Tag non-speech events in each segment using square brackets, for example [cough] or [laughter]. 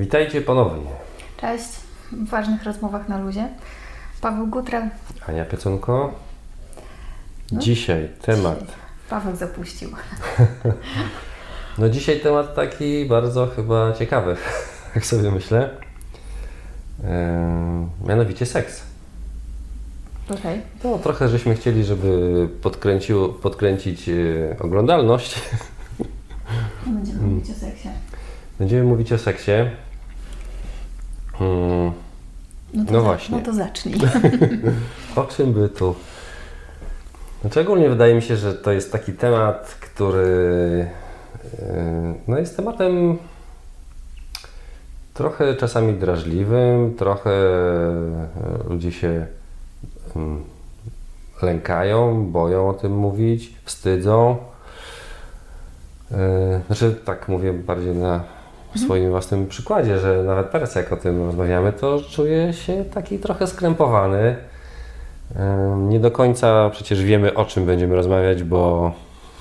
Witajcie ponownie. Cześć, w ważnych rozmowach na luzie. Paweł Gutrel. Ania Pieconko. No. Dzisiaj temat. Paweł zapuścił. [laughs] No dzisiaj temat taki bardzo chyba ciekawy, [laughs] jak sobie myślę. Mianowicie seks. Okej. Okay. No trochę żeśmy chcieli, żeby podkręcił, podkręcić yy, oglądalność. [laughs] Będziemy mówić o seksie. Będziemy mówić o seksie. Hmm. No, to no za, właśnie. No to zacznij. [laughs] o czym by tu? Znaczy ogólnie wydaje mi się, że to jest taki temat, który yy, no jest tematem trochę czasami drażliwym, trochę yy, ludzie się mm, lękają, boją o tym mówić, wstydzą. Yy, znaczy tak mówię bardziej na w swoim własnym przykładzie, że nawet teraz jak o tym rozmawiamy, to czuję się taki trochę skrępowany. Nie do końca przecież wiemy o czym będziemy rozmawiać, bo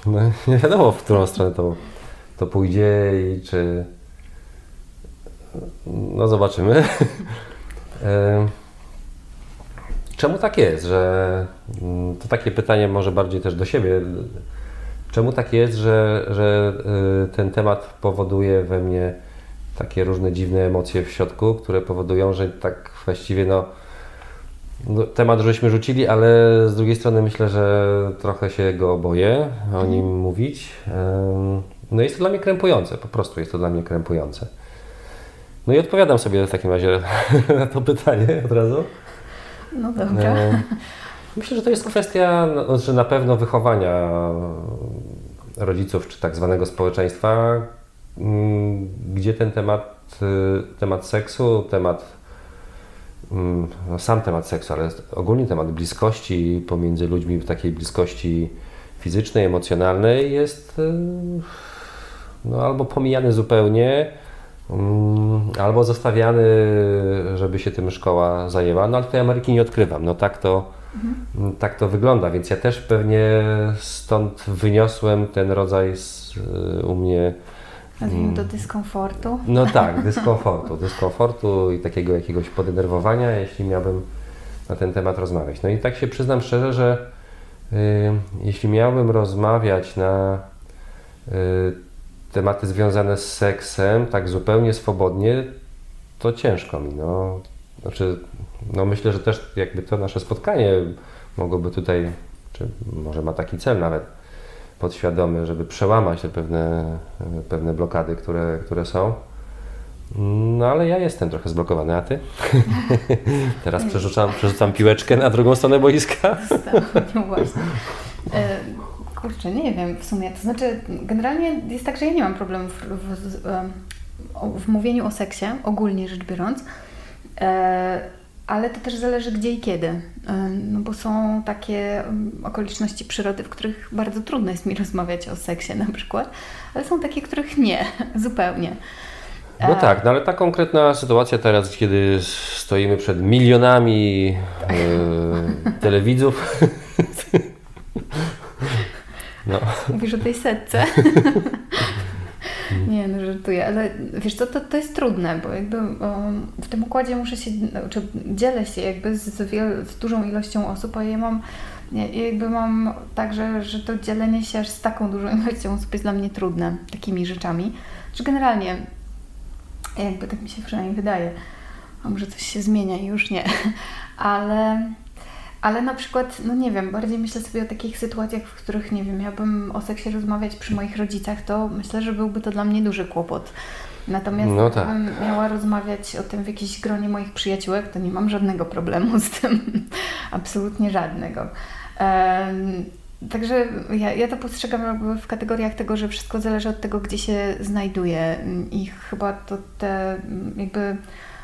no, [laughs] nie wiadomo w którą stronę to, to pójdzie i czy. No zobaczymy. [laughs] Czemu tak jest, że to takie pytanie może bardziej też do siebie. Czemu tak jest, że, że ten temat powoduje we mnie takie różne dziwne emocje w środku, które powodują, że tak właściwie no, no, temat żeśmy rzucili, ale z drugiej strony myślę, że trochę się go boję o nim mhm. mówić. No jest to dla mnie krępujące, po prostu jest to dla mnie krępujące. No i odpowiadam sobie w takim razie [laughs] na to pytanie od razu. No dobra. Myślę, że to jest kwestia, no, że na pewno wychowania rodziców czy tak zwanego społeczeństwa, mm, gdzie ten temat, y, temat seksu, temat Mm, no, sam temat seksu, ale ogólnie temat bliskości pomiędzy ludźmi, takiej bliskości fizycznej, emocjonalnej jest y, no, albo pomijany zupełnie, mm, albo zostawiany, żeby się tym szkoła zajęła. No ale tej Ameryki nie odkrywam. No tak to, mhm. tak to wygląda, więc ja też pewnie stąd wyniosłem ten rodzaj z, y, u mnie Nazwijmy to mm. dyskomfortu. No tak, [laughs] dyskomfortu, dyskomfortu i takiego jakiegoś podenerwowania, jeśli miałbym na ten temat rozmawiać. No i tak się przyznam szczerze, że y, jeśli miałbym rozmawiać na y, tematy związane z seksem tak zupełnie swobodnie, to ciężko mi. No. Znaczy, no myślę, że też jakby to nasze spotkanie mogłoby tutaj, czy może ma taki cel nawet, podświadomy, żeby przełamać te pewne, pewne blokady, które, które są. No ale ja jestem trochę zblokowany, a ty? [laughs] Teraz przerzucam, przerzucam piłeczkę na drugą stronę boiska. [laughs] No właśnie. E, kurczę, nie wiem w sumie. To znaczy, generalnie jest tak, że ja nie mam problemów w, w, w, w mówieniu o seksie, ogólnie rzecz biorąc. E, ale to też zależy gdzie i kiedy. No bo są takie okoliczności przyrody, w których bardzo trudno jest mi [laughs] rozmawiać o seksie na przykład, ale są takie, których nie, [laughs] zupełnie. No tak, no ale ta konkretna sytuacja teraz, kiedy stoimy przed milionami e, [laughs] telewidzów. No. Mówisz o tej setce. Nie, no żartuję, ale wiesz co, to, to jest trudne, bo jakby um, w tym układzie muszę się, czy dzielę się jakby z, z dużą ilością osób, a ja mam ja jakby mam tak, że, to dzielenie się aż z taką dużą ilością osób jest dla mnie trudne, takimi rzeczami. Czy generalnie, jakby tak mi się przynajmniej wydaje, a może coś się zmienia i już nie, [laughs] ale ale na przykład, no nie wiem, bardziej myślę sobie o takich sytuacjach, w których, nie wiem, miałabym o seksie rozmawiać przy moich rodzicach, to myślę, że byłby to dla mnie duży kłopot. Natomiast no tak. gdybym miała rozmawiać o tym w jakiejś gronie moich przyjaciółek, to nie mam żadnego problemu z tym. [laughs] Absolutnie żadnego. Um, Także ja, ja to postrzegam jakby w kategoriach tego, że wszystko zależy od tego, gdzie się znajduje i chyba to te jakby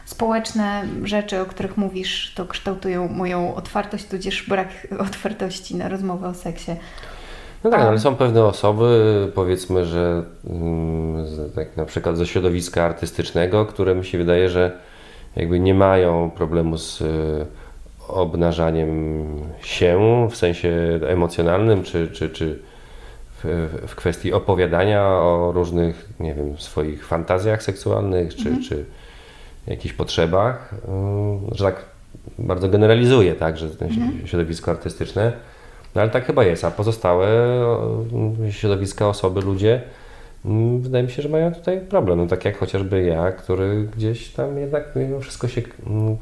społeczne rzeczy, o których mówisz, to kształtują moją otwartość, tudzież brak [laughs] otwartości na rozmowę o seksie. No tak, ale są pewne osoby, powiedzmy, że mm, tak na przykład ze środowiska artystycznego, które mi się wydaje, że jakby nie mają problemu z y, obnażaniem się w sensie emocjonalnym, czy, czy, czy w, w kwestii opowiadania o różnych, nie wiem, swoich fantazjach seksualnych czy, czy jakichś potrzebach, y, że tak bardzo generalizuję, tak, że to środowisko artystyczne, no ale tak chyba jest, a pozostałe y, środowiska, osoby, ludzie, y, wydaje mi się, że mają tutaj problem, no tak jak chociażby ja, który gdzieś tam jednak mimo wszystko się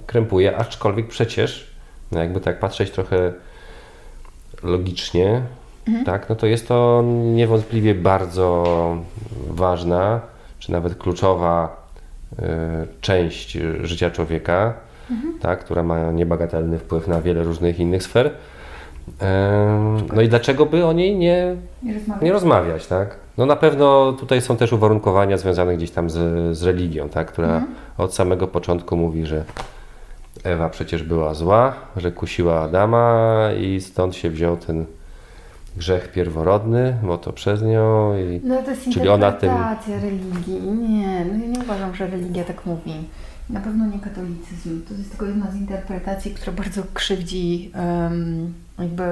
krępuje, aczkolwiek przecież, no jakby tak patrzeć trochę logicznie, tak, no to jest to niewątpliwie bardzo ważna, czy nawet kluczowa część życia człowieka, tak, która ma niebagatelny wpływ na wiele różnych innych sfer. Ym, No i dlaczego by o niej nie, Nie rozmawiam. nie rozmawiać, tak? No na pewno tutaj są też uwarunkowania związane gdzieś tam z, z religią, tak? która od samego początku mówi, że Ewa przecież była zła, że kusiła Adama i stąd się wziął ten grzech pierworodny, bo to przez nią i No to jest Czyli ona tym- religii. Nie, no ja nie uważam, że religia tak mówi. Na pewno nie katolicyzm. To jest tylko jedna z interpretacji, która bardzo krzywdzi em, jakby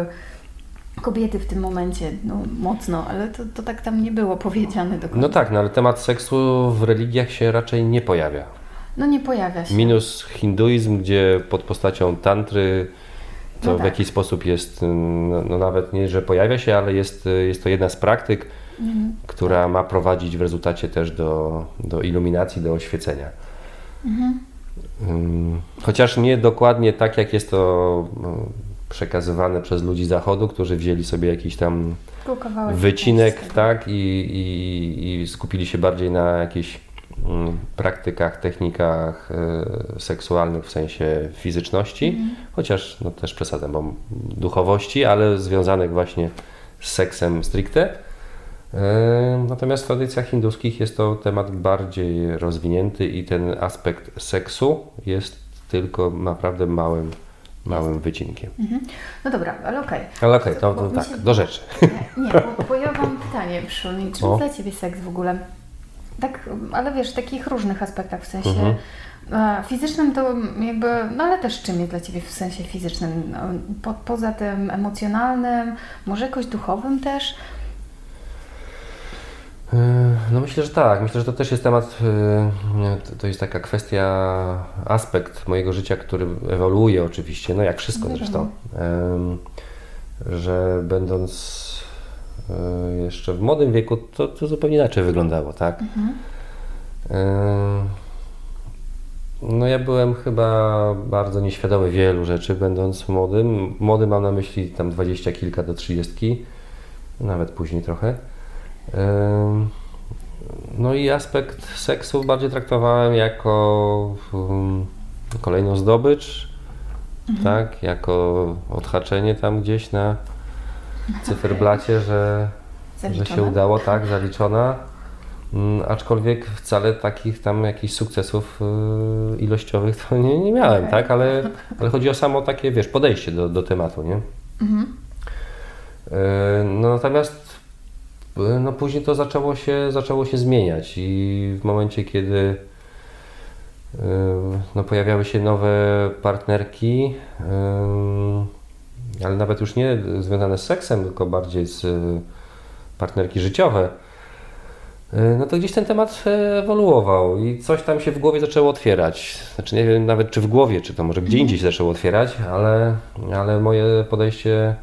kobiety w tym momencie, no mocno, ale to, to tak tam nie było powiedziane do końca. no tak, no ale temat seksu w religiach się raczej nie pojawia. No nie pojawia się. Minus hinduizm, gdzie pod postacią tantry to No w tak. jakiś sposób jest, no, no nawet nie, że pojawia się, ale jest, jest to jedna z praktyk, Mhm. która ma prowadzić w rezultacie też do, do iluminacji, do oświecenia. Mhm. Chociaż nie dokładnie tak, jak jest to no, przekazywane przez ludzi zachodu, którzy wzięli sobie jakiś tam wycinek, tak, i, i, i skupili się bardziej na jakichś mm, praktykach, technikach e, seksualnych w sensie fizyczności, Mhm. chociaż no, też przesadzam, bo duchowości, ale związanych właśnie z seksem stricte. E, Natomiast w tradycjach hinduskich jest to temat bardziej rozwinięty i ten aspekt seksu jest tylko naprawdę małym, małym wycinkiem. Mhm. No dobra, ale okej. Ale okej, to, Bo to mi tak, się- do rzeczy. Nie, nie bo, bo ja mam pytanie, przyszło mi. Czym O. dla Ciebie seks w ogóle? Tak, ale wiesz, w takich różnych aspektach, w sensie Mhm. e, fizycznym to jakby, no ale też czym jest dla Ciebie w sensie fizycznym? No, Po, poza tym emocjonalnym, może jakoś duchowym też? Yy, No myślę, że tak. Myślę, że to też jest temat, yy, to- jest taka kwestia, aspekt mojego życia, który ewoluuje oczywiście, no jak wszystko Wiadomo. zresztą. Że będąc jeszcze w młodym wieku, to, to zupełnie inaczej wyglądało, tak? Ym, No ja byłem chyba bardzo nieświadomy wielu rzeczy, będąc młodym. Młody mam na myśli tam dwadzieścia kilka do trzydziestki, nawet później trochę. Ym, No i aspekt seksu bardziej traktowałem jako um, kolejną zdobycz, tak, jako odhaczenie tam gdzieś na cyferblacie, że, że się udało, tak, zaliczona. Mm, Aczkolwiek wcale takich tam jakichś sukcesów y, ilościowych to nie, nie miałem, Okej. tak, ale, ale chodzi o samo takie, wiesz, podejście do, do tematu, nie? Mhm. E, No natomiast e, no później to zaczęło się, zaczęło się zmieniać i w momencie, kiedy no pojawiały się nowe partnerki, ale nawet już nie związane z seksem, tylko bardziej z e, partnerki życiowe, e, no to gdzieś ten temat ewoluował i coś tam się w głowie zaczęło otwierać. Znaczy nie wiem nawet czy w głowie, czy to może gdzie indziej się zaczęło otwierać, ale, ale moje podejście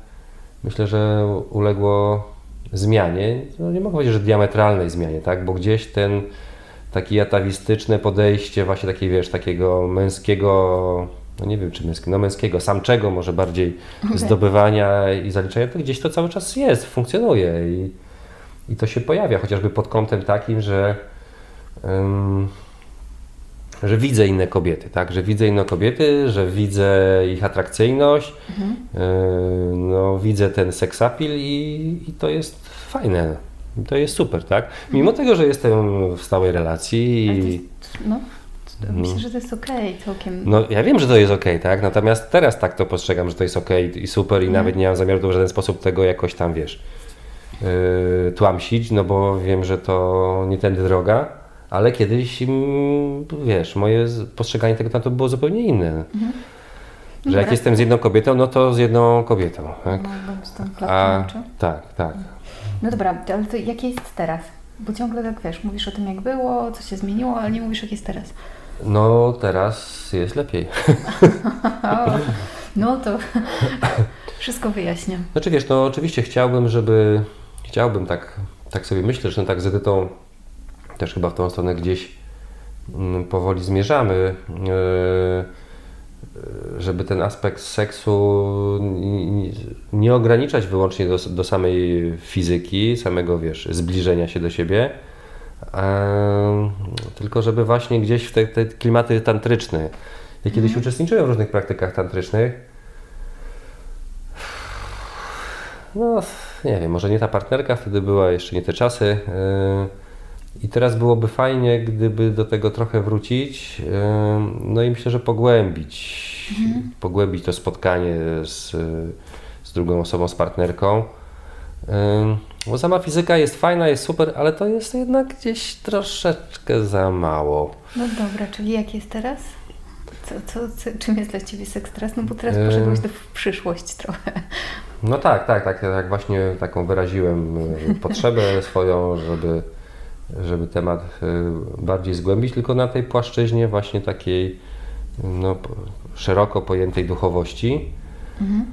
myślę, że uległo zmianie. No nie mogę powiedzieć, że diametralnej zmianie, tak? Bo gdzieś ten taki atawistyczne podejście, właśnie takie, wiesz, takiego męskiego, no nie wiem czy męskiego, no męskiego, samczego może bardziej Okej. [laughs] zdobywania i zaliczania, to gdzieś to cały czas jest, funkcjonuje i, i to się pojawia, chociażby pod kątem takim, że ym, że widzę inne kobiety, tak? Że widzę inne kobiety, że widzę ich atrakcyjność, Mhm. yy, no widzę ten seksapil i, i to jest fajne. To jest super, tak? Mimo tego, że jestem w stałej relacji i no, myślę, że to jest okej całkiem. no ja wiem, że to jest ok, tak? Natomiast teraz tak to postrzegam, że to jest ok i super i Mhm. nawet nie mam zamiaru w żaden sposób tego jakoś tam, wiesz, yy, tłamsić, no bo wiem, że to nie tędy droga, ale kiedyś, mm, wiesz, moje postrzeganie tego tematu było zupełnie inne. Mhm. Że jak jestem z jedną kobietą, no to z jedną kobietą, tak? No, A, tak, tak. No dobra, ale to jakie jest teraz? Bo ciągle tak wiesz, mówisz o tym jak było, co się zmieniło, ale nie mówisz jak jest teraz. No teraz jest lepiej. [laughs] no to wszystko wyjaśniam. Znaczy wiesz, no oczywiście chciałbym, żeby, chciałbym tak, tak sobie myślę, że tak z Edytą też chyba w tą stronę gdzieś mm, powoli zmierzamy, e, żeby ten aspekt seksu nie ograniczać wyłącznie do, do samej fizyki, samego wiesz, zbliżenia się do siebie, tylko żeby właśnie gdzieś w te, te klimaty tantryczne. Ja kiedyś mhm. uczestniczyłem w różnych praktykach tantrycznych. No, nie wiem, może nie ta partnerka wtedy była, jeszcze nie te czasy. I teraz byłoby fajnie, gdyby do tego trochę wrócić. No i myślę, że pogłębić, mhm. pogłębić to spotkanie z, z drugą osobą, z partnerką. Bo sama fizyka jest fajna, jest super, ale to jest jednak gdzieś troszeczkę za mało. No dobra, czyli jak jest teraz? Co, co, co, czym jest dla Ciebie seks teraz? No bo teraz poszedłeś do w przyszłość trochę. No tak, tak, tak. tak właśnie taką wyraziłem e, potrzebę [laughs] swoją, żeby, żeby temat e, bardziej zgłębić, tylko na tej płaszczyźnie właśnie takiej no, szeroko pojętej duchowości. Mhm.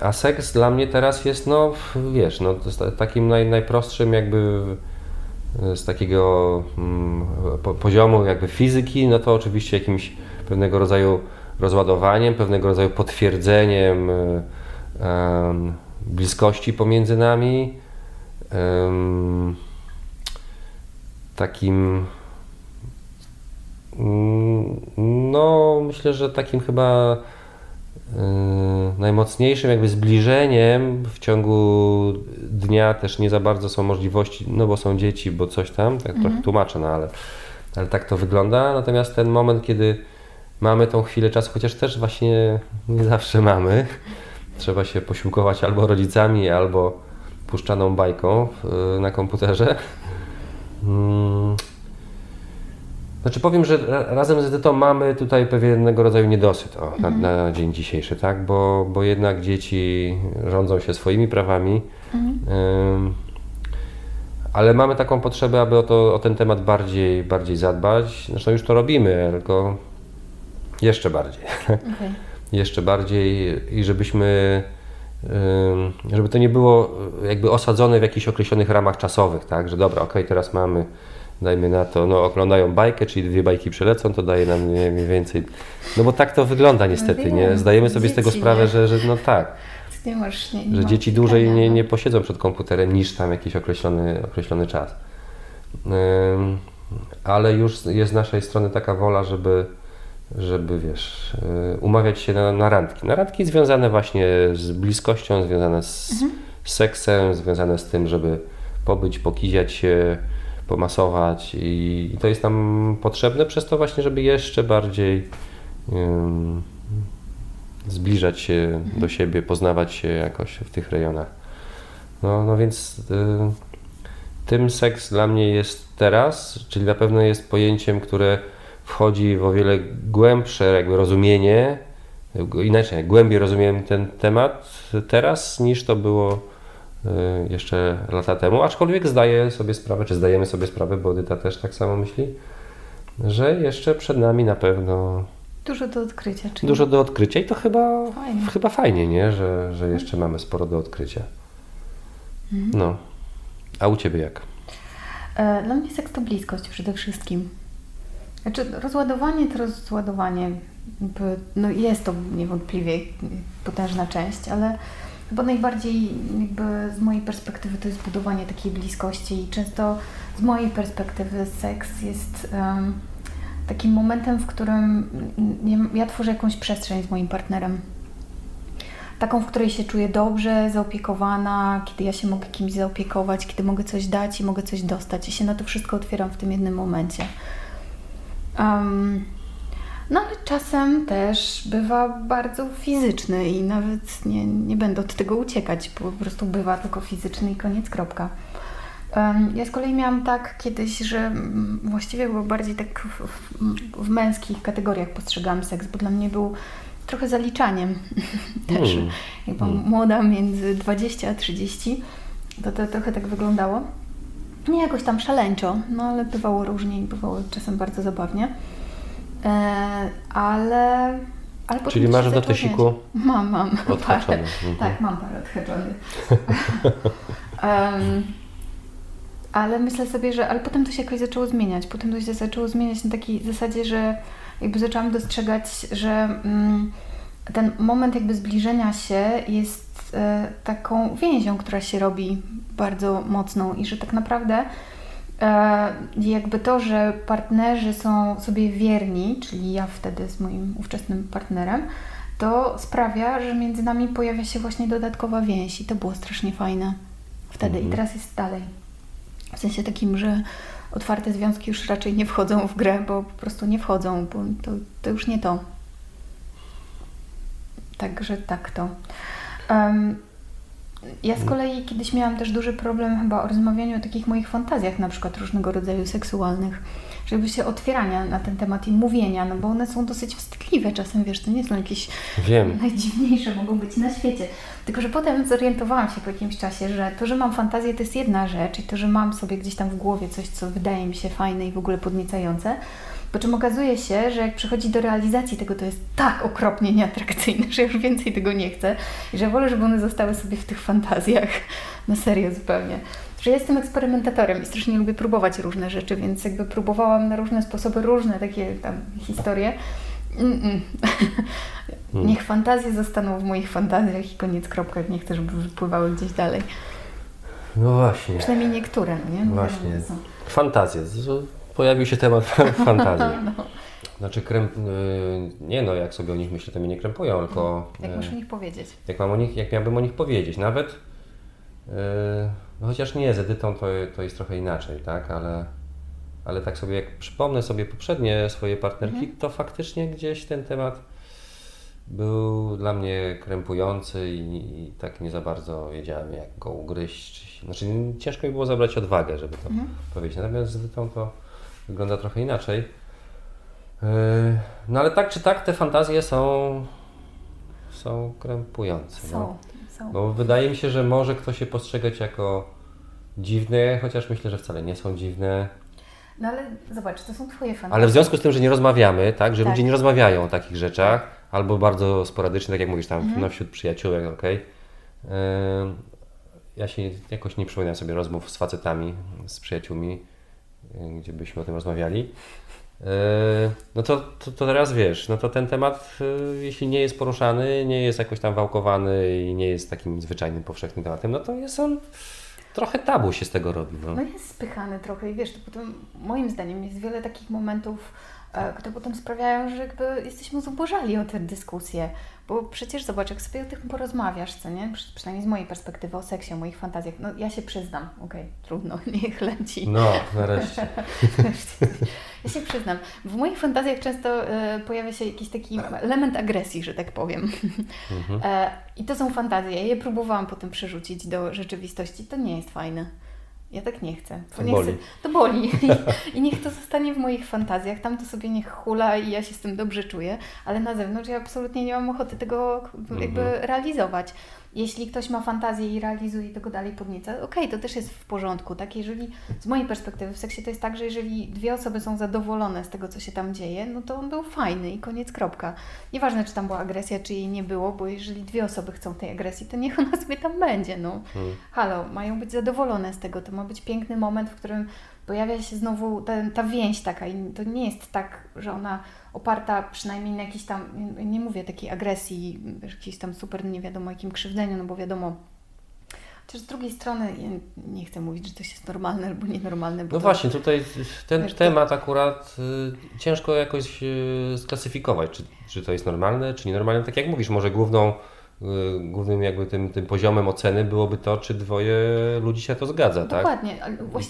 A seks dla mnie teraz jest, no wiesz, no, takim naj, najprostszym jakby z takiego mm, po, poziomu jakby fizyki, no to oczywiście jakimś pewnego rodzaju rozładowaniem, pewnego rodzaju potwierdzeniem y, bliskości pomiędzy nami, takim mm, no myślę, że takim chyba y, najmocniejszym jakby zbliżeniem w ciągu dnia też nie za bardzo są możliwości, no bo są dzieci, bo coś tam, tak mhm. trochę tłumaczę, no ale, ale tak to wygląda. Natomiast ten moment, kiedy mamy tą chwilę czasu, chociaż też właśnie nie zawsze mamy. Trzeba się posiłkować albo rodzicami, albo puszczaną bajką na komputerze. Znaczy powiem, że razem z Edytą mamy tutaj pewnego rodzaju niedosyt o, na, mhm. na, dzień dzisiejszy, tak? Bo, bo jednak dzieci rządzą się swoimi prawami. Mhm. ale mamy taką potrzebę, aby o, to, o ten temat bardziej, bardziej zadbać. Zresztą już to robimy, tylko jeszcze bardziej. [laughs] Okay. Jeszcze bardziej i żebyśmy, żeby to nie było jakby osadzone w jakichś określonych ramach czasowych, tak, że dobra, okej, okay, teraz mamy, dajmy na to, no oglądają bajkę, czyli dwie bajki przelecą, to daje nam mniej więcej, no bo tak to wygląda niestety, no, nie? Zdajemy sobie dzieci, z tego sprawę, że, że no tak. Nie, nie że dzieci dłużej nie, nie posiedzą przed komputerem niż tam jakiś określony, określony czas. ale już jest z naszej strony taka wola, żeby żeby wiesz, y, umawiać się na, na randki. Na randki związane właśnie z bliskością, związane z, mhm. seksem, związane z tym, żeby pobyć, pokiziać się, pomasować i, i, to jest nam potrzebne przez to właśnie, żeby jeszcze bardziej um, zbliżać się mhm. do siebie, poznawać się jakoś w tych rejonach. No, no więc y, tym seks dla mnie jest teraz, czyli na pewno jest pojęciem, które wchodzi w o wiele głębsze jakby rozumienie, inaczej, głębiej rozumiem ten temat teraz niż to było jeszcze lata temu, aczkolwiek zdaję sobie sprawę, czy zdajemy sobie sprawę, bo Edyta też tak samo myśli, że jeszcze przed nami na pewno Dużo do odkrycia. Czyli... Dużo do odkrycia i to chyba fajnie, chyba fajnie nie? Że, że jeszcze mamy sporo do odkrycia. Mhm. No. A u Ciebie jak? E, dla mnie seks to bliskość przede wszystkim. Znaczy, rozładowanie to rozładowanie. No jest to niewątpliwie potężna część, ale chyba najbardziej jakby z mojej perspektywy to jest budowanie takiej bliskości i często z mojej perspektywy seks jest um, takim momentem, w którym ja tworzę jakąś przestrzeń z moim partnerem. Taką, w której się czuję dobrze, zaopiekowana, kiedy ja się mogę kimś zaopiekować, kiedy mogę coś dać i mogę coś dostać. I się na to wszystko otwieram w tym jednym momencie. Um, no ale czasem też bywa bardzo fizyczny i nawet nie, nie będę od tego uciekać, bo po prostu bywa tylko fizyczny i koniec, kropka. Ja z kolei miałam tak kiedyś, że właściwie było bardziej tak w, w, w męskich kategoriach postrzegałam seks, bo dla mnie był trochę zaliczaniem [laughs] też. Mm. Jak byłam młoda, między 20 a 30, to to trochę tak wyglądało. Nie jakoś tam szaleńczo, no ale bywało różnie i bywało czasem bardzo zabawnie. E, ale, ale potem Czyli masz w notesiku. Mam, mam. Parę. Mhm. Tak, mam parę odhaczonych. [laughs] Em, ale myślę sobie, że ale potem to się jakoś zaczęło zmieniać. Potem to się zaczęło zmieniać na takiej zasadzie, że jakby zaczęłam dostrzegać, że mm, ten moment jakby zbliżenia się jest e, taką więzią, która się robi bardzo mocną i że tak naprawdę jakby to, że partnerzy są sobie wierni, czyli ja wtedy z moim ówczesnym partnerem, to sprawia, że między nami pojawia się właśnie dodatkowa więź i to było strasznie fajne wtedy Mhm. i teraz jest dalej. W sensie takim, że otwarte związki już raczej nie wchodzą w grę, bo po prostu nie wchodzą, bo to, to już nie to. Także tak to. Em, ja z kolei kiedyś miałam też duży problem chyba o rozmawianiu o takich moich fantazjach, na przykład różnego rodzaju seksualnych, żeby się otwierania na ten temat i mówienia, no bo one są dosyć wstydliwe czasem, wiesz, to nie są jakieś Wiem. najdziwniejsze mogą być na świecie. Tylko, że potem zorientowałam się po jakimś czasie, że to, że mam fantazję, to jest jedna rzecz i to, że mam sobie gdzieś tam w głowie coś, co wydaje mi się fajne i w ogóle podniecające, po czym okazuje się, że jak przychodzi do realizacji tego, to jest tak okropnie nieatrakcyjne, że już więcej tego nie chcę i że wolę, żeby one zostały sobie w tych fantazjach. Na serio zupełnie. Że ja jestem eksperymentatorem i strasznie lubię próbować różne rzeczy, więc jakby próbowałam na różne sposoby różne takie tam historie. Mm-mm. Hmm. Niech fantazje zostaną w moich fantazjach i koniec, kropka. Nie chcę, żeby wypływały gdzieś dalej. No właśnie. Przynajmniej niektóre, no nie? No Właśnie. wiadomo, co. Fantazje. Pojawił się temat [laughs] [laughs] fantazji. No, Znaczy, kręp... y, nie no, jak sobie o nich myślę, to mnie nie krępują, tylko jak masz o nich powiedzieć? jak, mam o nich, jak miałbym o nich powiedzieć. Nawet, y, no chociaż nie, z Edytą to, to jest trochę inaczej, tak, ale, ale tak sobie, jak przypomnę sobie poprzednie swoje partnerki, Mhm. to faktycznie gdzieś ten temat był dla mnie krępujący i, i tak nie za bardzo wiedziałem, jak go ugryźć. czy- Znaczy, ciężko mi było zabrać odwagę, żeby to Mhm. powiedzieć. Natomiast z Edytą to wygląda trochę inaczej. Yy, No ale tak czy tak, te fantazje są, są krępujące. No. Są, są. Bo wydaje mi się, że może ktoś je postrzegać jako dziwne, chociaż myślę, że wcale nie są dziwne. No ale zobacz, to są Twoje fantazje. Ale w związku z tym, że nie rozmawiamy, tak, że Tak. ludzie nie rozmawiają o takich rzeczach, albo bardzo sporadycznie, tak jak mówisz, tam Mhm. no, wśród przyjaciółek, okej. Yy, Ja się jakoś nie przypominam sobie rozmów z facetami, z przyjaciółmi, gdzie byśmy o tym rozmawiali. Yy, No to, to, to teraz wiesz, no to ten temat, yy, jeśli nie jest poruszany, nie jest jakoś tam wałkowany i nie jest takim zwyczajnym, powszechnym tematem, no to jest on, trochę tabu się z tego robi. No. No jest spychany trochę i wiesz, to potem moim zdaniem jest wiele takich momentów, które potem sprawiają, że jakby jesteśmy zubożali o tę dyskusję. Bo przecież zobacz, jak sobie o tym porozmawiasz, co nie? Przy, przynajmniej z mojej perspektywy o seksie, o moich fantazjach. No ja się przyznam, okej, trudno, [laughs] niech leci. No, nareszcie. [laughs] Ja się przyznam, w moich fantazjach często e, pojawia się jakiś taki element agresji, że tak powiem. Mhm. E, I to są fantazje. Ja je próbowałam potem przerzucić do rzeczywistości. To nie jest fajne. Ja tak nie chcę. To nie boli. Chcę. To boli. I, [laughs] I niech to zostanie w moich fantazjach. Tam to sobie niech hula i ja się z tym dobrze czuję, ale na zewnątrz ja absolutnie nie mam ochoty tego jakby Mhm. realizować. Jeśli ktoś ma fantazję i realizuje i tego dalej podnieca, okej, to też jest w porządku. Tak, jeżeli z mojej perspektywy w seksie to jest tak, że jeżeli dwie osoby są zadowolone z tego, co się tam dzieje, no to on był fajny i koniec, kropka. Nieważne, czy tam była agresja, czy jej nie było, bo jeżeli dwie osoby chcą tej agresji, to niech ona sobie tam będzie, no. Mm. Halo, mają być zadowolone z tego. To ma być piękny moment, w którym pojawia się znowu ta, ta więź taka i to nie jest tak, że ona oparta przynajmniej na jakiejś tam, nie- mówię takiej agresji, jakiejś tam super nie wiadomo jakim krzywdzeniu, no bo wiadomo, chociaż z drugiej strony nie chcę mówić, że coś jest normalne albo nienormalne. No to, właśnie, tutaj ten to- temat akurat y, ciężko jakoś y, sklasyfikować, czy, czy to jest normalne, czy nienormalne. Tak jak mówisz, może główną, głównym jakby tym, tym poziomem oceny byłoby to, czy dwoje ludzi się to zgadza, tak? Dokładnie,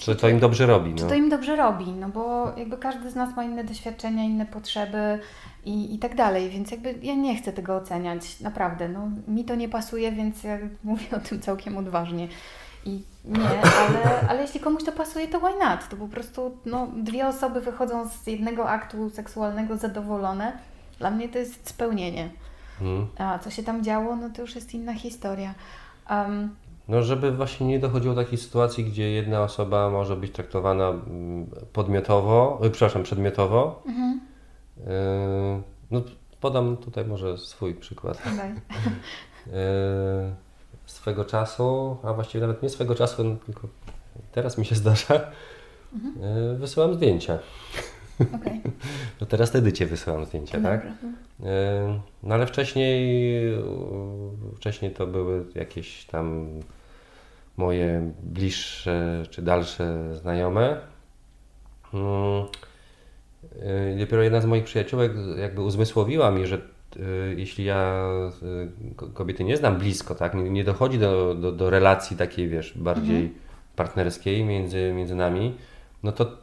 Czy to im dobrze robi. Czy No. to im dobrze robi? No bo jakby każdy z nas ma inne doświadczenia, inne potrzeby i, i tak dalej, więc jakby ja nie chcę tego oceniać, naprawdę. No, mi to nie pasuje, więc ja [laughs] mówię o tym całkiem odważnie. I nie, ale, ale jeśli komuś to pasuje, to why not? To po prostu no, dwie osoby wychodzą z jednego aktu seksualnego zadowolone. Dla mnie to jest spełnienie. Mhm. A co się tam działo, no to już jest inna historia. Um, No, żeby właśnie nie dochodziło do takiej sytuacji, gdzie jedna osoba może być traktowana mm, podmiotowo, y, przepraszam, przedmiotowo. mhm, Yy, No, podam tutaj może swój przykład. Yy, [laughs] Swego czasu, a właściwie nawet nie swego czasu, no, tylko teraz mi się zdarza, yy, wysyłam zdjęcia. Okej. [laughs] No teraz Edycie wysyłam zdjęcia, tak? Dobra. Yy, No ale wcześniej, wcześniej to były jakieś tam moje bliższe czy dalsze znajome. Mm, yy, Dopiero jedna z moich przyjaciółek jakby uzmysłowiła mi, że yy, jeśli ja ko- kobiety nie znam blisko, tak, nie, dochodzi do, do, do relacji takiej, wiesz, bardziej partnerskiej między, między nami, no to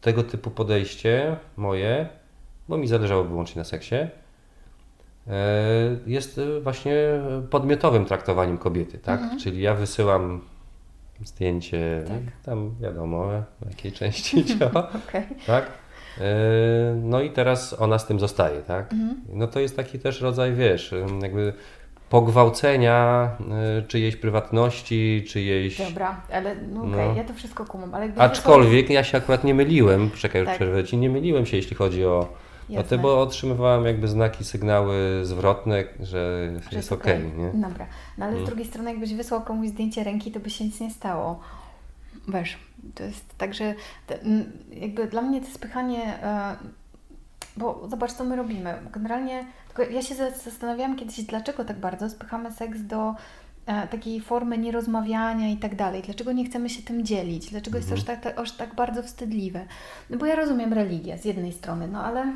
tego typu podejście moje, bo mi zależało wyłącznie na seksie, e, jest e, właśnie podmiotowym traktowaniem kobiety, tak? Czyli ja wysyłam zdjęcie, Tak. tam wiadomo, w jakiej części [laughs] ciała, Okej. tak? E, No i teraz ona z tym zostaje, tak? No to jest taki też rodzaj, wiesz, jakby pogwałcenia e, czyjejś prywatności, czyjejś... Dobra, ale no okej, No. ja to wszystko kumam, ale Aczkolwiek ja się akurat nie myliłem, czekaj, Tak. przerwę ci, nie myliłem się, jeśli chodzi o, Jasne. te, bo otrzymywałem jakby znaki, sygnały zwrotne, że że jest okej, nie? Dobra, no ale z drugiej strony jakbyś wysłał komuś zdjęcie ręki, to by się nic nie stało. Wiesz, to jest tak, że jakby dla mnie to spychanie, e, bo zobacz co my robimy. Generalnie, tylko ja się za- zastanawiałam kiedyś, dlaczego tak bardzo spychamy seks do e, takiej formy nierozmawiania i tak dalej. Dlaczego nie chcemy się tym dzielić? Dlaczego jest to aż tak, tak, aż tak bardzo wstydliwe? No bo ja rozumiem religię z jednej strony, no ale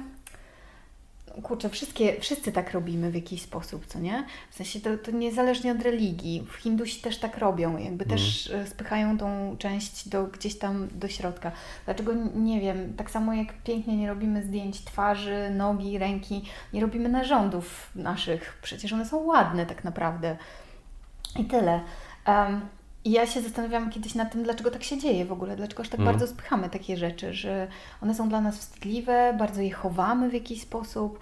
kurczę, wszystkie, wszyscy tak robimy w jakiś sposób, co nie? W sensie to, to niezależnie od religii. Hindusi też tak robią, jakby też e, spychają tą część do, gdzieś tam do środka. Dlaczego, nie wiem, tak samo jak pięknie nie robimy zdjęć twarzy, nogi, ręki, nie robimy narządów naszych. Przecież one są ładne tak naprawdę. I tyle. Em, I ja się zastanawiałam kiedyś nad tym, dlaczego tak się dzieje w ogóle, dlaczego aż tak Mhm. bardzo spychamy takie rzeczy, że one są dla nas wstydliwe, bardzo je chowamy w jakiś sposób.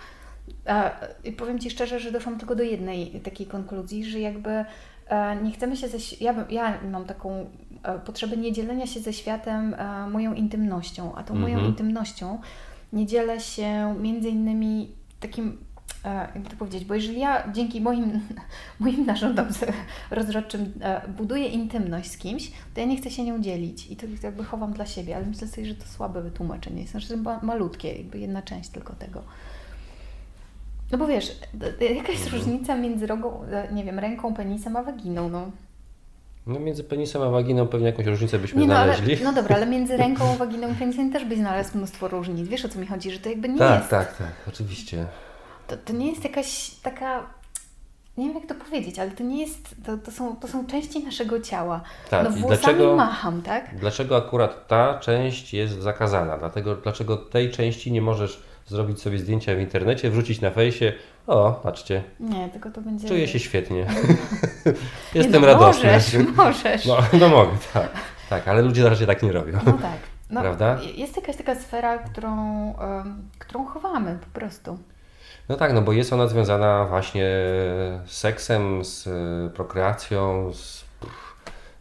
A, I powiem Ci szczerze, że doszłam tylko do jednej takiej konkluzji, że jakby e, nie chcemy się ze ja, ja mam taką e, potrzebę nie dzielenia się ze światem e, moją intymnością, a tą moją Mhm. intymnością nie dzielę się między innymi takim e, jakby to powiedzieć, bo jeżeli ja dzięki moim, [laughs] moim narządom rozrodczym e, buduję intymność z kimś, to ja nie chcę się nią dzielić i to jakby chowam dla siebie, ale myślę sobie, że to słabe wytłumaczenie jest, znaczy ma, malutkie, jakby jedna część tylko tego. No bo wiesz, jaka jest Mhm. różnica między rogą, e, nie wiem, ręką, penisem a waginą, no. No między penisem a waginą pewnie jakąś różnicę byśmy Nie, no, ale, znaleźli. no dobra, ale między [laughs] ręką, waginą i penisem też byś znalazł mnóstwo różnic. Wiesz o co mi chodzi, że to jakby nie tak, jest tak, tak, oczywiście. To, to nie jest jakaś taka. Nie wiem jak to powiedzieć, ale to nie jest. To, to, są, to są części naszego ciała. Tak, no włosami dlaczego- macham, tak? Dlaczego akurat ta część jest zakazana? Dlatego, dlaczego tej części nie możesz zrobić sobie zdjęcia w internecie, wrzucić na fejsie? O, patrzcie, Nie, tylko to będzie. czuję się świetnie. Nie, [laughs] Jestem no, radosny. Możesz, możesz. No, no mogę, tak. Tak, ale ludzie raczej tak nie robią. No tak. No, Prawda? Jest jakaś taka sfera, którą, którą chowamy po prostu. No tak, no bo jest ona związana właśnie z seksem, z y, prokreacją, z...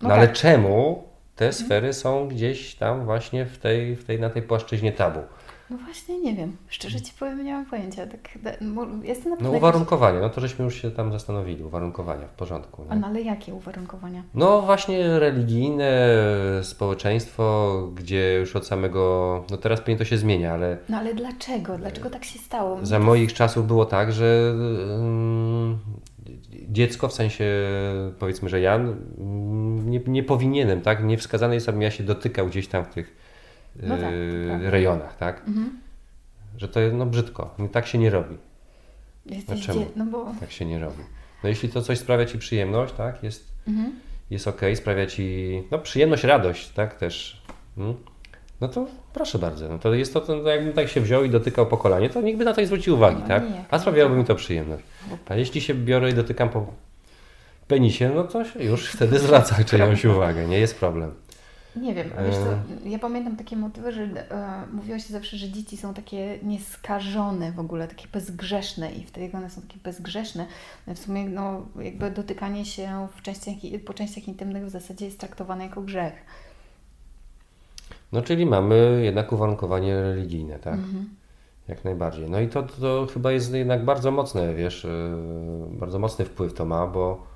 No, No ale tak. Mhm. czemu te sfery są gdzieś tam właśnie w tej, w tej, na tej płaszczyźnie tabu? No właśnie nie wiem. Szczerze ci powiem, nie mam pojęcia. Tak, jestem na No uwarunkowania, no to żeśmy już się tam zastanowili, uwarunkowania w porządku. Nie? no ale jakie uwarunkowania? No właśnie religijne społeczeństwo, gdzie już od samego, no teraz pewnie to się zmienia, ale No ale dlaczego? Dlaczego tak się stało? za moich czasów było tak, że mm, dziecko, w sensie powiedzmy, że ja mm, nie, nie powinienem, tak, nie wskazane jest, abym ja się dotykał gdzieś tam w tych No tak, prawda. rejonach, tak, Mhm. że to jest no brzydko, tak się nie robi, Jesteś A czemu? dzie- No bo... tak się nie robi. No jeśli to coś sprawia Ci przyjemność, tak, jest Mhm. jest ok, sprawia ci no, przyjemność, radość, tak też. Mm. No to proszę bardzo. No to jest to, to jakbym tak się wziął i dotykał po kolanie, to nikt by na to nie zwrócił uwagi, No tak? nie, A sprawiałoby mi to przyjemność. A jeśli się biorę i dotykam po penisie, no to się już wtedy zwraca czyjąś uwagę, nie jest problem. Nie wiem, wiesz co, ja pamiętam takie motywy, że e, mówiło się zawsze, że dzieci są takie nieskażone w ogóle, takie bezgrzeszne i wtedy jak one są takie bezgrzeszne, w sumie no, jakby dotykanie się w częściach, po częściach intymnych w zasadzie jest traktowane jako grzech. No czyli mamy jednak uwarunkowanie religijne, tak? Mhm. Jak najbardziej. No i to, to chyba jest jednak bardzo mocne, wiesz, yy, bardzo mocny wpływ to ma, bo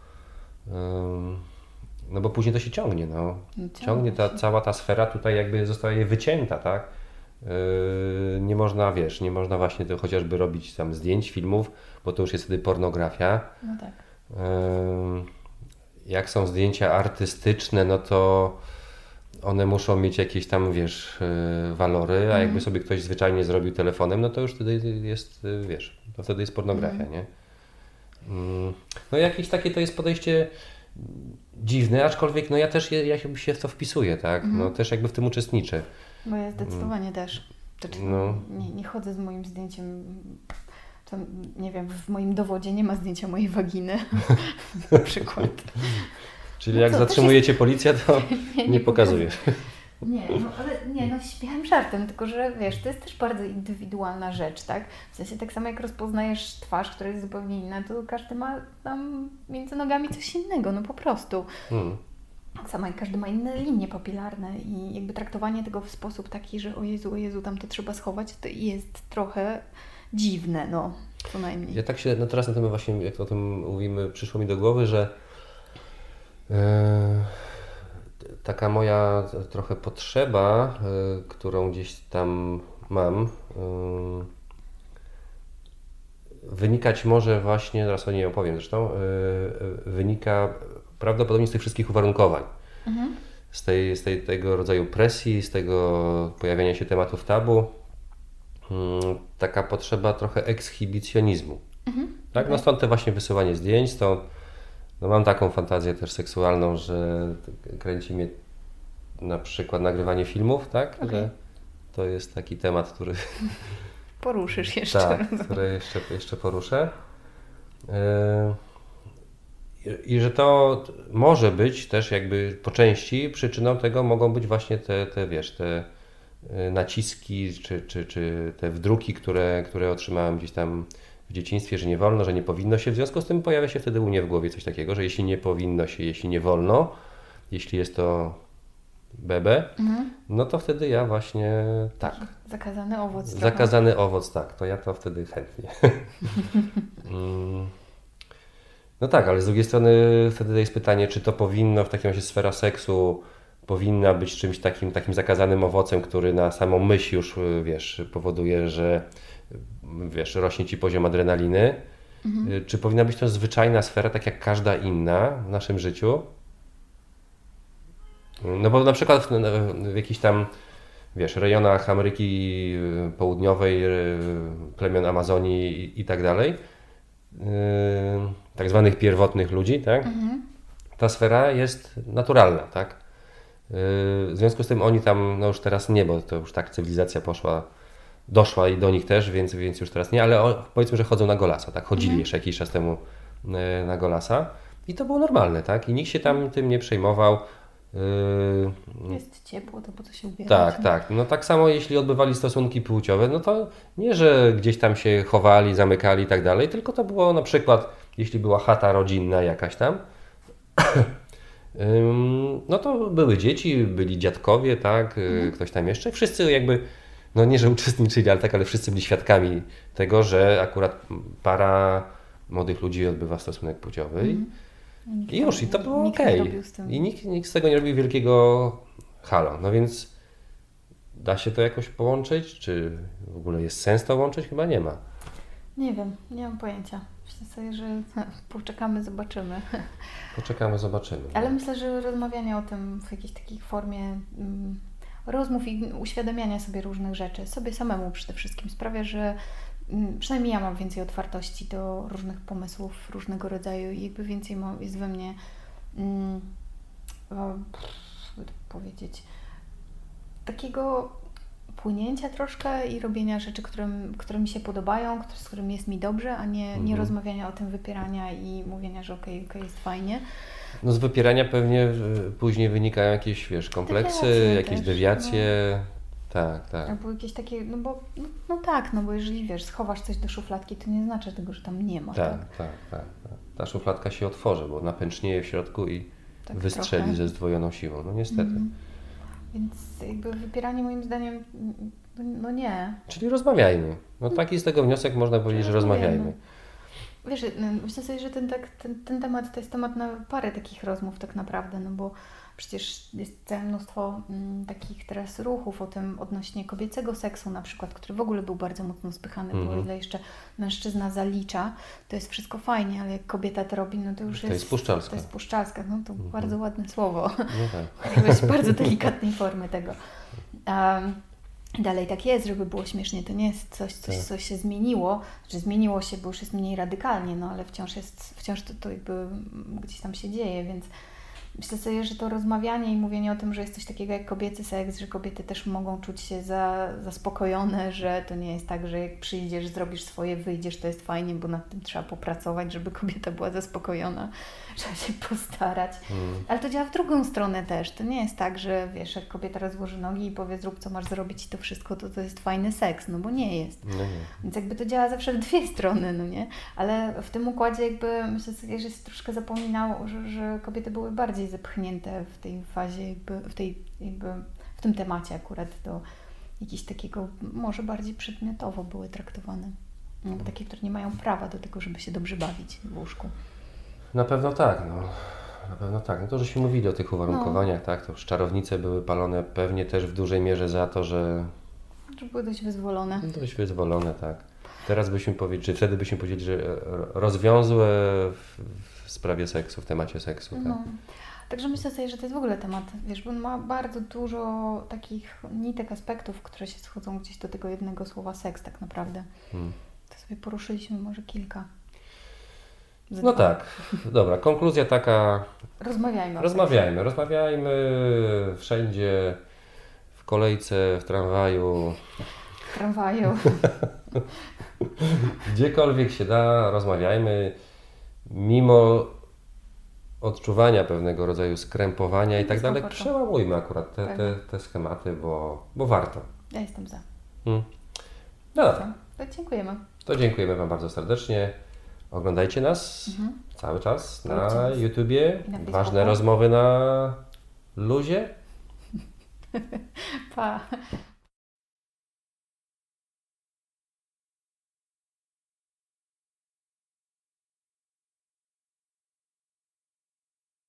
no bo później to się ciągnie, no. no ciągnie ta cała ta sfera tutaj jakby zostaje wycięta, tak? Yy, nie można, wiesz, nie można właśnie to chociażby robić tam zdjęć, filmów, bo to już jest wtedy pornografia. No tak. Yy, jak są zdjęcia artystyczne, no to one muszą mieć jakieś tam, wiesz, yy, walory, a mhm. jakby sobie ktoś zwyczajnie zrobił telefonem, no to już wtedy jest, yy, wiesz, to wtedy jest pornografia, mhm. nie? Mm, no jakieś takie to jest podejście dziwne, aczkolwiek no ja też je, ja się w to wpisuję, tak? No mhm. też jakby w tym uczestniczę. Bo ja zdecydowanie też. Znaczy, no. nie, nie chodzę z moim zdjęciem to, nie wiem, w moim dowodzie nie ma zdjęcia mojej waginy [laughs] na przykład. [laughs] Czyli no jak co, zatrzymujecie jest... policję, to [laughs] nie, nie, nie pokazujesz. Nie, no ale nie, no śmiałem żartem, tylko że wiesz, to jest też bardzo indywidualna rzecz, tak? W sensie tak samo jak rozpoznajesz twarz, która jest zupełnie inna, to każdy ma tam między nogami coś innego, no po prostu. Hmm. Tak samo jak każdy ma inne linie papilarne i jakby traktowanie tego w sposób taki, że o Jezu, o Jezu, tam to trzeba schować, to jest trochę dziwne, no, co najmniej. Ja tak się, no teraz na tym właśnie, jak o tym mówimy, przyszło mi do głowy, że yy taka moja trochę potrzeba, y, którą gdzieś tam mam, y, wynikać może właśnie, zaraz o niej opowiem zresztą, y, wynika prawdopodobnie z tych wszystkich uwarunkowań. Mhm. Z, tej, z tej, tego rodzaju presji, z tego pojawiania się tematów tabu, taka potrzeba trochę ekshibicjonizmu. Mhm. Tak? No stąd te właśnie wysyłanie zdjęć, stąd no mam taką fantazję też seksualną, że kręci mnie na przykład nagrywanie filmów, tak? Okay. Że to jest taki temat, który. [laughs] Poruszysz jeszcze. Tak, który jeszcze, jeszcze poruszę. Yy, I że to może być też jakby po części przyczyną tego mogą być właśnie te, te wiesz, te yy, naciski czy, czy, czy te wdruki, które, które otrzymałem gdzieś tam w dzieciństwie, że nie wolno, że nie powinno się. W związku z tym pojawia się wtedy u mnie w głowie coś takiego, że jeśli nie powinno się, jeśli nie wolno, jeśli jest to bebe, mhm. no to wtedy ja właśnie tak. Zakazany owoc. Zakazany trochę. owoc, tak, to ja to wtedy chętnie. [laughs] Mm. no tak, ale z drugiej strony wtedy jest pytanie, czy to powinno w takim razie sfera seksu powinna być czymś takim, takim zakazanym owocem, który na samą myśl już, wiesz, powoduje, że wiesz, rośnie ci poziom adrenaliny. Mhm. Czy powinna być to zwyczajna sfera, tak jak każda inna w naszym życiu? No bo na przykład w, w jakichś tam, wiesz, rejonach Ameryki Południowej, plemion Amazonii i, i tak dalej, yy, tak zwanych pierwotnych ludzi, tak? Mhm. Ta sfera jest naturalna, tak? Yy, w związku z tym oni tam, no już teraz nie, bo to już tak cywilizacja poszła doszła i do nich też, więc, więc już teraz nie, ale o, powiedzmy, że chodzą na Golasa, tak? Chodzili mhm. jeszcze jakiś czas temu e, na Golasa i to było normalne, tak? I nikt się tam tym nie przejmował. Yy, Jest ciepło, to po co się ubierać? Tak, tak. No tak samo jeśli odbywali stosunki płciowe, no to nie, że gdzieś tam się chowali, zamykali i tak dalej, tylko to było na przykład, jeśli była chata rodzinna jakaś tam, [coughs] no to były dzieci, byli dziadkowie, tak, mhm. ktoś tam jeszcze, wszyscy jakby no nie, że uczestniczyli, ale tak, ale wszyscy byli świadkami tego, że akurat para młodych ludzi odbywa stosunek płciowy. Mm. I już, i to było ok. I nikt, nikt z tego nie robił wielkiego halo. No więc da się to jakoś połączyć? Czy w ogóle jest sens to łączyć? Chyba nie ma. Nie wiem, nie mam pojęcia. Myślę sobie, że [laughs] poczekamy, zobaczymy. [laughs] Poczekamy, zobaczymy. Ale myślę, że rozmawianie o tym w jakiejś takiej formie mm, rozmów i uświadamiania sobie różnych rzeczy, sobie samemu przede wszystkim sprawia, że mm, przynajmniej ja mam więcej otwartości do różnych pomysłów różnego rodzaju i jakby więcej jest we mnie, mm, jakby to powiedzieć, takiego płynięcia troszkę i robienia rzeczy, które, które mi się podobają, z którymi jest mi dobrze, a nie, nie mhm. rozmawiania o tym, wypierania i mówienia, że okej, okay, okay, jest fajnie. No z wypierania pewnie y, później wynikają jakieś, wiesz, kompleksy, Dewiacje jakieś też, no. dewiacje. Tak, tak. Albo jakieś takie, no bo, no, no tak, no bo jeżeli wiesz, schowasz coś do szufladki, to nie znaczy tego, że tam nie ma. Tak, tak, tak, tak. Ta szufladka się otworzy, bo napęcznieje w środku i Tak wystrzeli trochę. ze zdwojoną siłą. No niestety. Mhm. Więc jakby wypieranie moim zdaniem, no, nie. Czyli rozmawiajmy. No taki z tego wniosek można powiedzieć, że rozmawiajmy. Wiesz, myślę sobie, że ten, tak, ten, ten temat to jest temat na parę takich rozmów tak naprawdę, no bo przecież jest całe mnóstwo mm, takich teraz ruchów o tym odnośnie kobiecego seksu na przykład, który w ogóle był bardzo mocno spychany, bo Mhm. o ile jeszcze mężczyzna zalicza, to jest wszystko fajnie, ale jak kobieta to robi, no to już To jest... jest puszczalska. To jest puszczalska, no to Mhm. bardzo ładne słowo. No tak. [laughs] Bardzo delikatnej formy tego. Um, dalej tak jest, żeby było śmiesznie. To nie jest coś, coś Tak. co się zmieniło. Znaczy zmieniło się, bo już jest mniej radykalnie, no ale wciąż jest, wciąż to, to jakby mm, gdzieś tam się dzieje, więc myślę sobie, że to rozmawianie i mówienie o tym, że jest coś takiego jak kobiecy seks, że kobiety też mogą czuć się za, zaspokojone, że to nie jest tak, że jak przyjdziesz, zrobisz swoje, wyjdziesz, to jest fajnie, bo nad tym trzeba popracować, żeby kobieta była zaspokojona, [laughs] trzeba się postarać. Mm. Ale to działa w drugą stronę też. To nie jest tak, że wiesz, jak kobieta rozłoży nogi i powie zrób co masz zrobić i to wszystko, to to jest fajny seks, no bo nie jest. Nie. Więc jakby to działa zawsze w dwie [laughs] strony, no nie? Ale w tym układzie jakby myślę sobie, że się troszkę zapominało, że, że kobiety były bardziej zepchnięte w tej fazie jakby, w tej jakby, w tym temacie akurat do jakiegoś takiego, może bardziej przedmiotowo były traktowane. No, takie, które nie mają prawa do tego, żeby się dobrze bawić w łóżku. Na pewno tak, no. Na pewno tak. No to, żeśmy mówili o tych uwarunkowaniach, tak, to już czarownice były palone pewnie też w dużej mierze za to, że Że były dość wyzwolone. dość wyzwolone, tak. Teraz byśmy powiedzieli, czy wtedy byśmy powiedzieli, że rozwiązłe w, w sprawie seksu, w temacie seksu, tak. No. Także myślę sobie, że to jest w ogóle temat, wiesz, bo on ma bardzo dużo takich nitek, aspektów, które się schodzą gdzieś do tego jednego słowa seks tak naprawdę. Mm. To sobie poruszyliśmy może kilka. No tak, dobra, konkluzja taka, Rozmawiajmy rozmawiajmy, rozmawiajmy wszędzie, w kolejce, w tramwaju. W tramwaju. [laughs] gdziekolwiek się da, rozmawiajmy, mimo odczuwania pewnego rodzaju skrępowania i tak dalej, przełamujmy akurat te, Tak. te, te schematy, bo, bo warto. Ja jestem za. Mm. No dobra, To dziękujemy. to dziękujemy Wam bardzo serdecznie. Oglądajcie nas Mhm. cały czas na nas. YouTubie. Na Ważne rozmowy na luzie. [laughs] Pa.